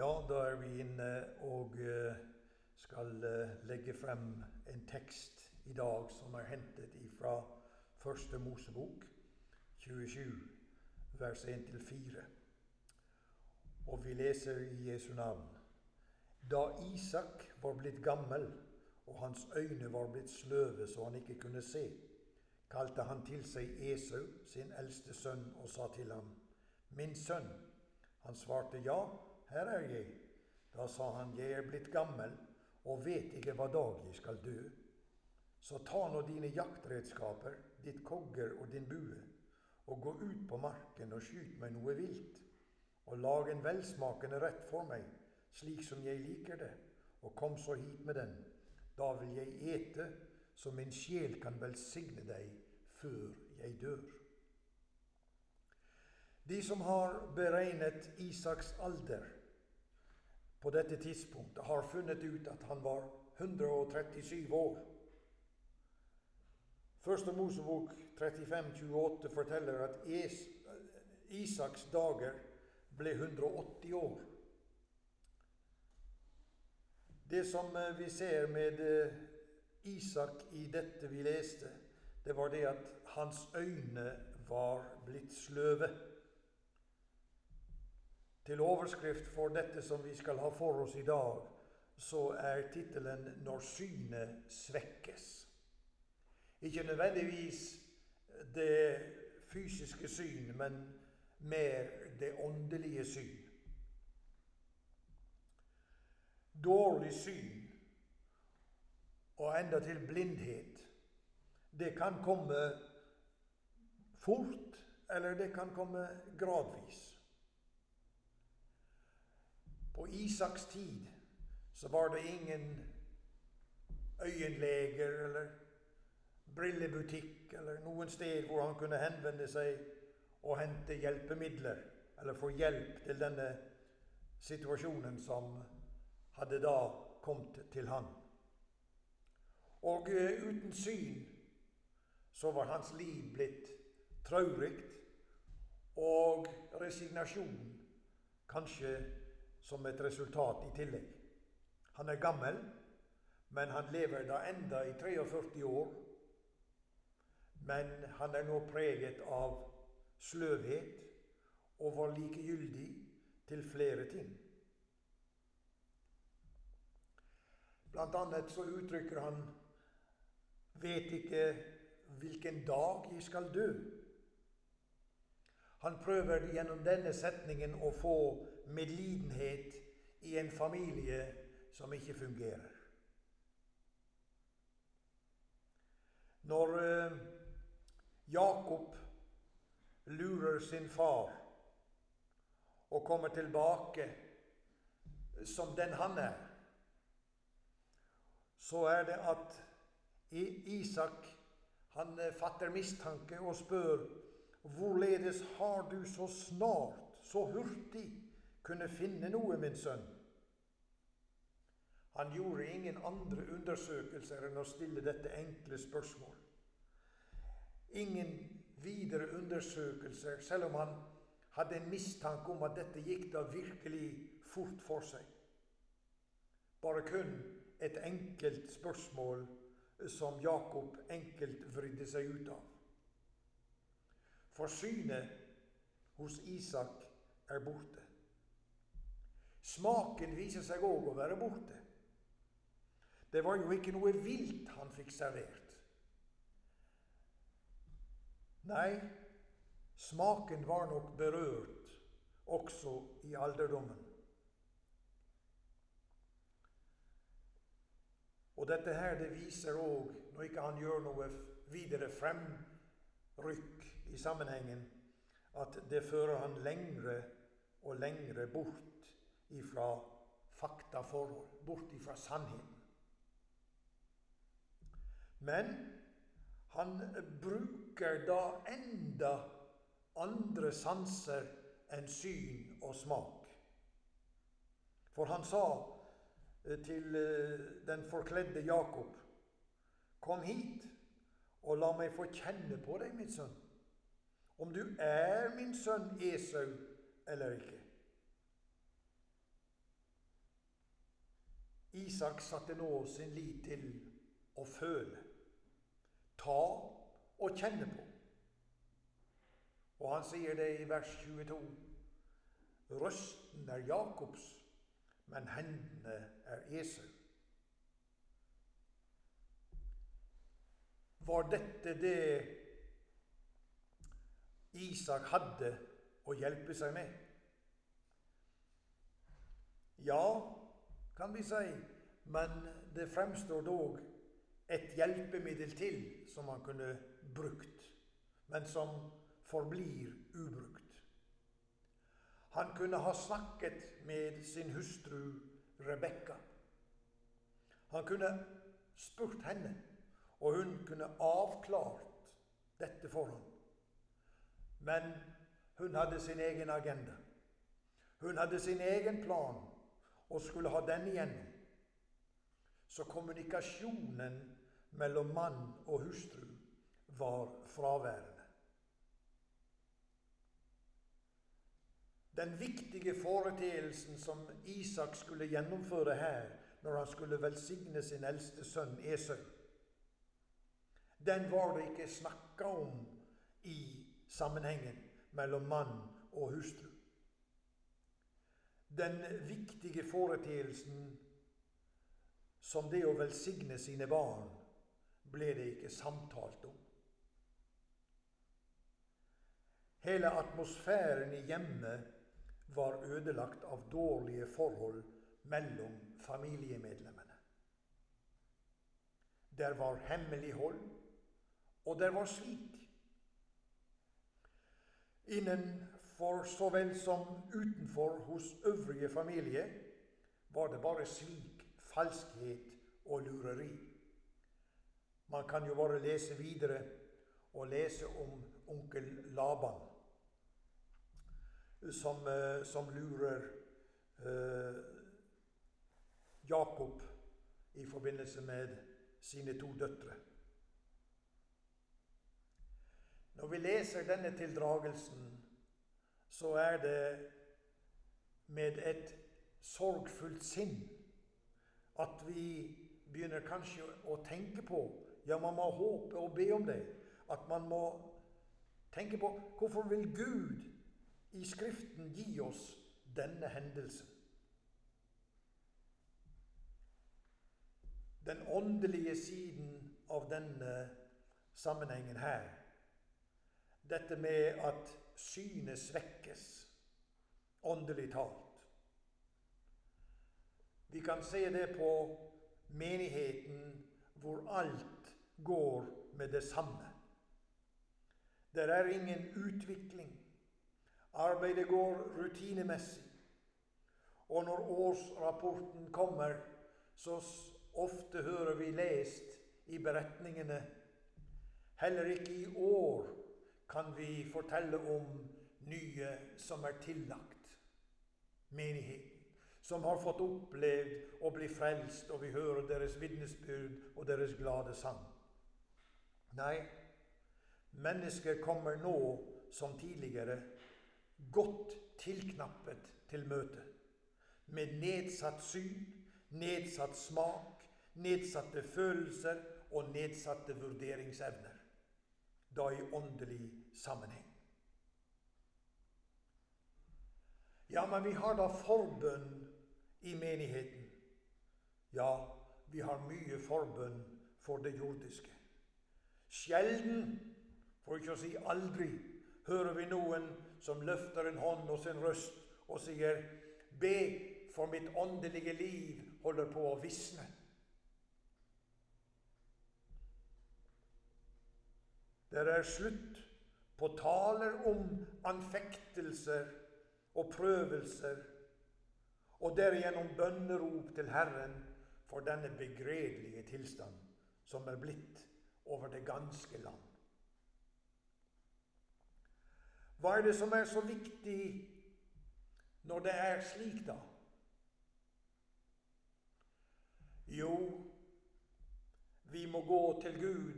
Ja, da er vi inne og eh, skal eh, legge frem en tekst i dag som er hentet fra Første Mosebok 27, vers 1-4. Og vi leser i Jesu navn. Da Isak var blitt gammel og hans øyne var blitt sløve så han ikke kunne se, kalte han til seg Esau, sin eldste sønn, og sa til ham, Min sønn. Han svarte ja her er jeg. Da sa han, jeg er blitt gammel og vet ikke hva dag jeg skal dø. Så ta nå dine jaktredskaper, ditt kogger og din bue, og gå ut på marken og skyt meg noe vilt, og lag en velsmakende rett for meg, slik som jeg liker det, og kom så hit med den. Da vil jeg ete, så min sjel kan velsigne deg før jeg dør. De som har beregnet Isaks alder, på dette tidspunktet har funnet ut at han var 137 år. Første Mosebok 35-28 forteller at Isaks dager ble 180 år. Det som eh, vi ser med eh, Isak i dette vi leste, det var det at hans øyne var blitt sløve. Til overskrift for dette som vi skal ha for oss i dag, så er tittelen 'Når synet svekkes'. Ikke nødvendigvis det fysiske syn, men mer det åndelige syn. Dårlig syn og endatil blindhet, det kan komme fort, eller det kan komme gradvis. På Isaks tid så var det ingen øyenleger eller brillebutikk eller noen sted hvor han kunne henvende seg og hente hjelpemidler eller få hjelp til denne situasjonen som hadde da kommet til han. Og uh, uten syn så var hans liv blitt traurig, og resignasjon kanskje som et resultat i tillegg. Han er gammel, men han lever da enda i 43 år. Men han er nå preget av sløvhet og var likegyldig til flere ting. Blant annet så uttrykker han vet ikke hvilken dag jeg skal dø. Han prøver gjennom denne setningen å få medlidenhet i en familie som ikke fungerer. Når eh, Jakob lurer sin far og kommer tilbake som den han er, så er det at Isak han eh, fatter mistanke og spør Hvorledes har du så snart, så hurtig, kunne finne noe, min sønn? Han gjorde ingen andre undersøkelser enn å stille dette enkle spørsmål. Ingen videre undersøkelser, selv om han hadde en mistanke om at dette gikk da virkelig fort for seg. Bare kun et enkelt spørsmål som Jakob enkelt vridde seg ut av. For synet hos Isak er borte. Smaken viser seg òg å være borte. Det var jo ikke noe vilt han fikk servert. Nei, smaken var nok berørt også i alderdommen. Og dette her det viser òg, når ikke han gjør noe videre fremrykk i sammenhengen at det fører han lengre og lengre bort ifra faktaforhold, bort ifra sannheten. Men han bruker da enda andre sanser enn syn og smak. For han sa eh, til eh, den forkledde Jakob, kom hit og la meg få kjenne på deg, min sønn, om du er min sønn Esau eller ikke. Isak satte nå sin lit til å føle, ta og kjenne på. Og han sier det i vers 22. Røsten er Jakobs, men hendene er Esau. Var dette det Isak hadde å hjelpe seg med? Ja, kan vi si, men det fremstår dog et hjelpemiddel til som han kunne brukt, men som forblir ubrukt. Han kunne ha snakket med sin hustru Rebekka. Han kunne spurt henne, og hun kunne avklart dette for ham. Men hun hadde sin egen agenda. Hun hadde sin egen plan og skulle ha den igjennom. Så kommunikasjonen mellom mann og hustru var fraværende. Den viktige foreteelsen som Isak skulle gjennomføre her når han skulle velsigne sin eldste sønn Esau, den var det ikke snakka om i sammenhengen mellom mann og hustru. Den viktige foreteelsen som det å velsigne sine barn, ble det ikke samtalt om. Hele atmosfæren i hjemmet var ødelagt av dårlige forhold mellom familiemedlemmene. Der var hemmelighold, og der var svik. Innenfor så vel som utenfor hos øvrige familie var det bare svik, falskhet og lureri. Man kan jo bare lese videre og lese om onkel Laban som, eh, som lurer eh, Jakob i forbindelse med sine to døtre. Når vi leser denne tildragelsen, så er det med et sorgfullt sinn at vi begynner kanskje å tenke på Ja, man må håpe og be om det. At man må tenke på hvorfor vil Gud i Skriften gi oss denne hendelsen? Den åndelige siden av denne sammenhengen her dette med at synet svekkes, åndelig talt. Vi kan se det på menigheten hvor alt går med det samme. Det er ingen utvikling. Arbeidet går rutinemessig. Og når årsrapporten kommer, så ofte hører vi lest i beretningene Heller ikke i år kan vi fortelle om nye som er tillagt menigheten. Som har fått opplevd å bli frelst, og vi hører deres vitnesbyrd og deres glade sang. Nei, mennesker kommer nå som tidligere godt tilknappet til møtet. Med nedsatt syn, nedsatt smak, nedsatte følelser og nedsatte vurderingsevner da i åndelig sammenheng. Ja, men vi har da forbønn i menigheten. Ja, vi har mye forbønn for det jordiske. Sjelden, for ikke å si aldri, hører vi noen som løfter en hånd og sin røst og sier Be, for mitt åndelige liv holder på å visne. Det er slutt på taler om anfektelser og prøvelser, og derigjennom bønnerop til Herren for denne begredelige tilstand som er blitt over det ganske land. Hva er det som er så viktig når det er slik, da? Jo, vi må gå til Gud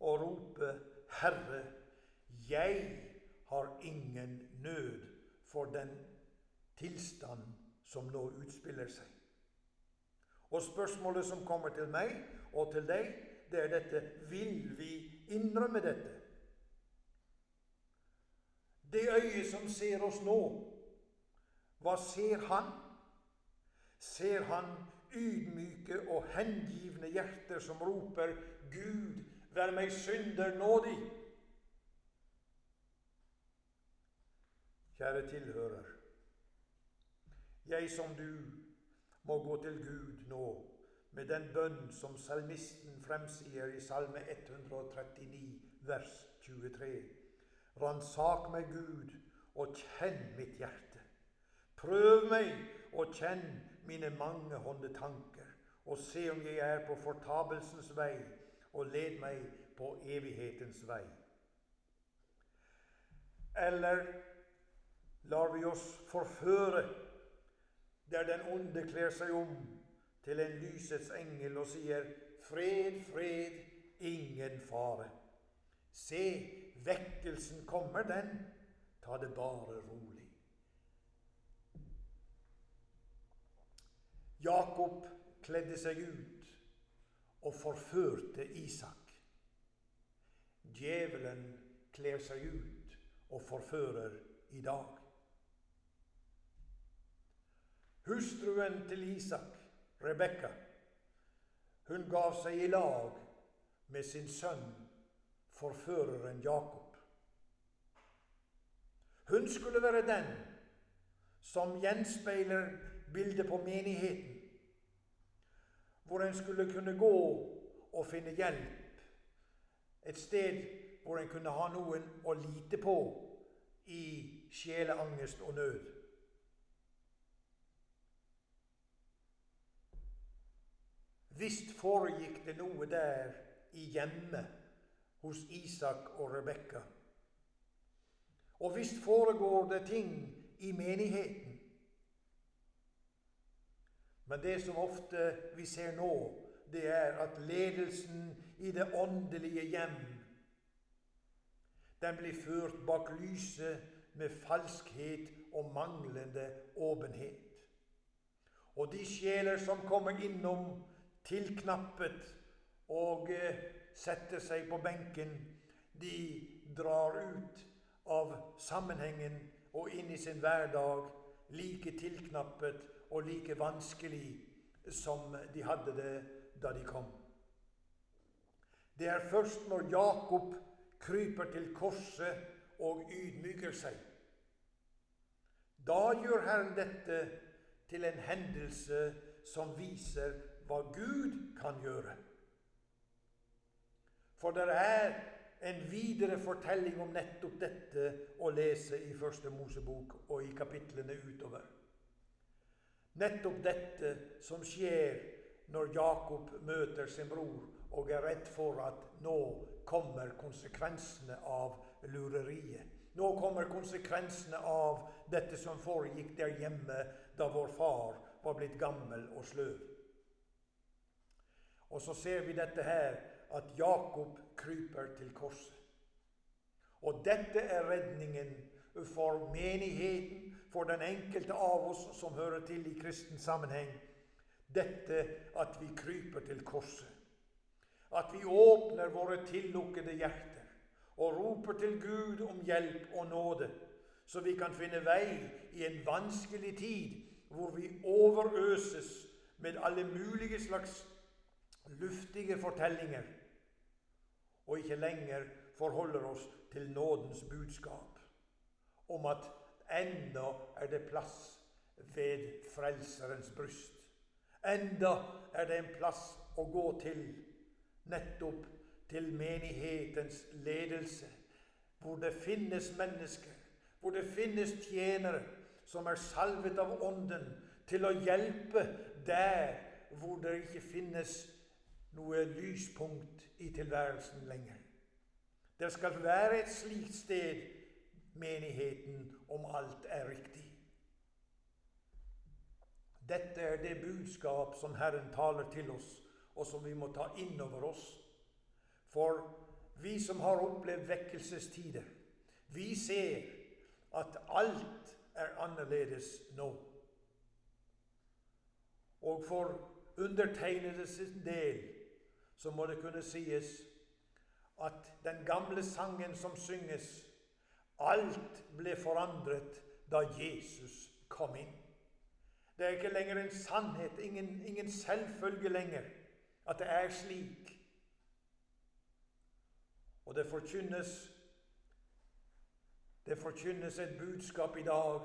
og rope Herre, jeg har ingen nød for den tilstand som nå utspiller seg. Og spørsmålet som kommer til meg og til deg, det er dette Vil vi innrømme dette? Det øyet som ser oss nå, hva ser han? Ser han ydmyke og hengivne hjerter som roper 'Gud, vær meg synder nådig'? Kjære tilhører. Jeg som du må gå til Gud nå med den bønn som salmisten fremsier i Salme 139, vers 23. Ransak meg, Gud, og kjenn mitt hjerte. Prøv meg og kjenn mine mangehånde tanker, og se om jeg er på fortabelsens vei, og led meg på evighetens vei. Eller lar vi oss forføre der den onde kler seg om til en lysets engel og sier Fred, fred, ingen fare. Se, vekkelsen kommer, den. Ta det bare rolig. Jakob kledde seg ut og forførte Isak. Djevelen kler seg ut og forfører i dag. Hustruen til Isak, Rebekka, hun gav seg i lag med sin sønn, forføreren Jakob. Hun skulle være den som gjenspeiler bildet på menigheten, hvor en skulle kunne gå og finne hjelp, et sted hvor en kunne ha noen å lite på i sjeleangst og nød. Visst foregikk det noe der i hjemmet hos Isak og Rebekka. Og visst foregår det ting i menigheten. Men det som ofte vi ser nå, det er at ledelsen i det åndelige hjem den blir ført bak lyset med falskhet og manglende åpenhet. Og de sjeler som kommer innom tilknappet og eh, setter seg på benken. De drar ut av sammenhengen og inn i sin hverdag like tilknappet og like vanskelig som de hadde det da de kom. Det er først når Jakob kryper til korset og ydmyker seg. Da gjør Herren dette til en hendelse som viser hva Gud kan gjøre. For det er en videre fortelling om nettopp dette å lese i Første Mosebok og i kapitlene utover. Nettopp dette som skjer når Jakob møter sin bror og er redd for at nå kommer konsekvensene av lureriet. Nå kommer konsekvensene av dette som foregikk der hjemme da vår far var blitt gammel og sløv. Og så ser vi dette her, at Jakob kryper til korset. Og dette er redningen for menigheten, for den enkelte av oss som hører til i kristen sammenheng. Dette at vi kryper til korset. At vi åpner våre tillukkede hjerter og roper til Gud om hjelp og nåde, så vi kan finne vei i en vanskelig tid hvor vi overøses med alle mulige slags luftige fortellinger og ikke lenger forholder oss til nådens budskap om at enda er det plass ved Frelserens bryst. Enda er det en plass å gå til, nettopp til menighetens ledelse, hvor det finnes mennesker, hvor det finnes tjenere som er salvet av Ånden til å hjelpe der hvor det ikke finnes noe lyspunkt i tilværelsen lenger. Det skal være et slikt sted, menigheten, om alt er riktig. Dette er det budskap som Herren taler til oss, og som vi må ta inn over oss. For vi som har opplevd vekkelsestider, vi ser at alt er annerledes nå. Og for undertegnede sin del så må det kunne sies at den gamle sangen som synges Alt ble forandret da Jesus kom inn. Det er ikke lenger en sannhet, ingen, ingen selvfølge lenger, at det er slik. Og det forkynnes det forkynnes et budskap i dag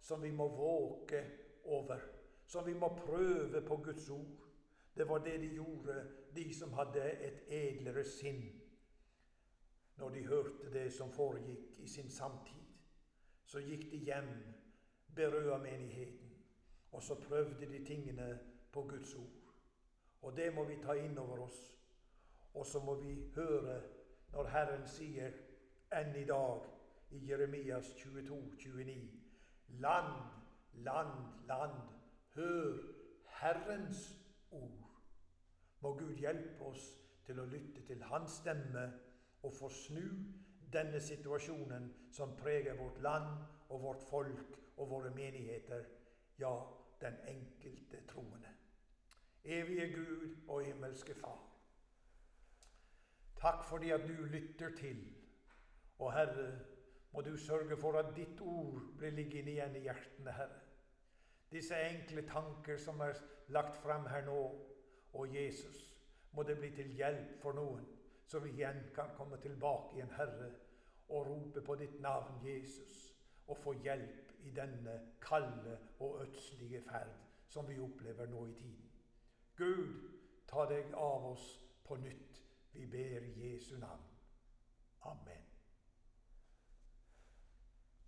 som vi må våke over, som vi må prøve på Guds ord. Det var det de gjorde, de som hadde et edlere sinn, når de hørte det som foregikk i sin samtid. Så gikk de hjem, berøa menigheten, og så prøvde de tingene på Guds ord. Og det må vi ta inn over oss. Og så må vi høre når Herren sier enn i dag i Jeremias 22, 29. Land, land, land, hør Herrens ord. Må Gud hjelpe oss til å lytte til Hans stemme og få snu denne situasjonen som preger vårt land og vårt folk og våre menigheter, ja, den enkelte troende. Evige Gud og himmelske Far. Takk fordi at du lytter til. Og Herre, må du sørge for at ditt ord blir liggende igjen i hjertene, Herre. Disse enkle tanker som er lagt frem her nå, og Jesus, må det bli til hjelp for noen, så vi igjen kan komme tilbake igjen, Herre, og rope på ditt navn, Jesus, og få hjelp i denne kalde og ødslige ferd som vi opplever nå i tiden. Gud, ta deg av oss på nytt. Vi ber i Jesu navn. Amen.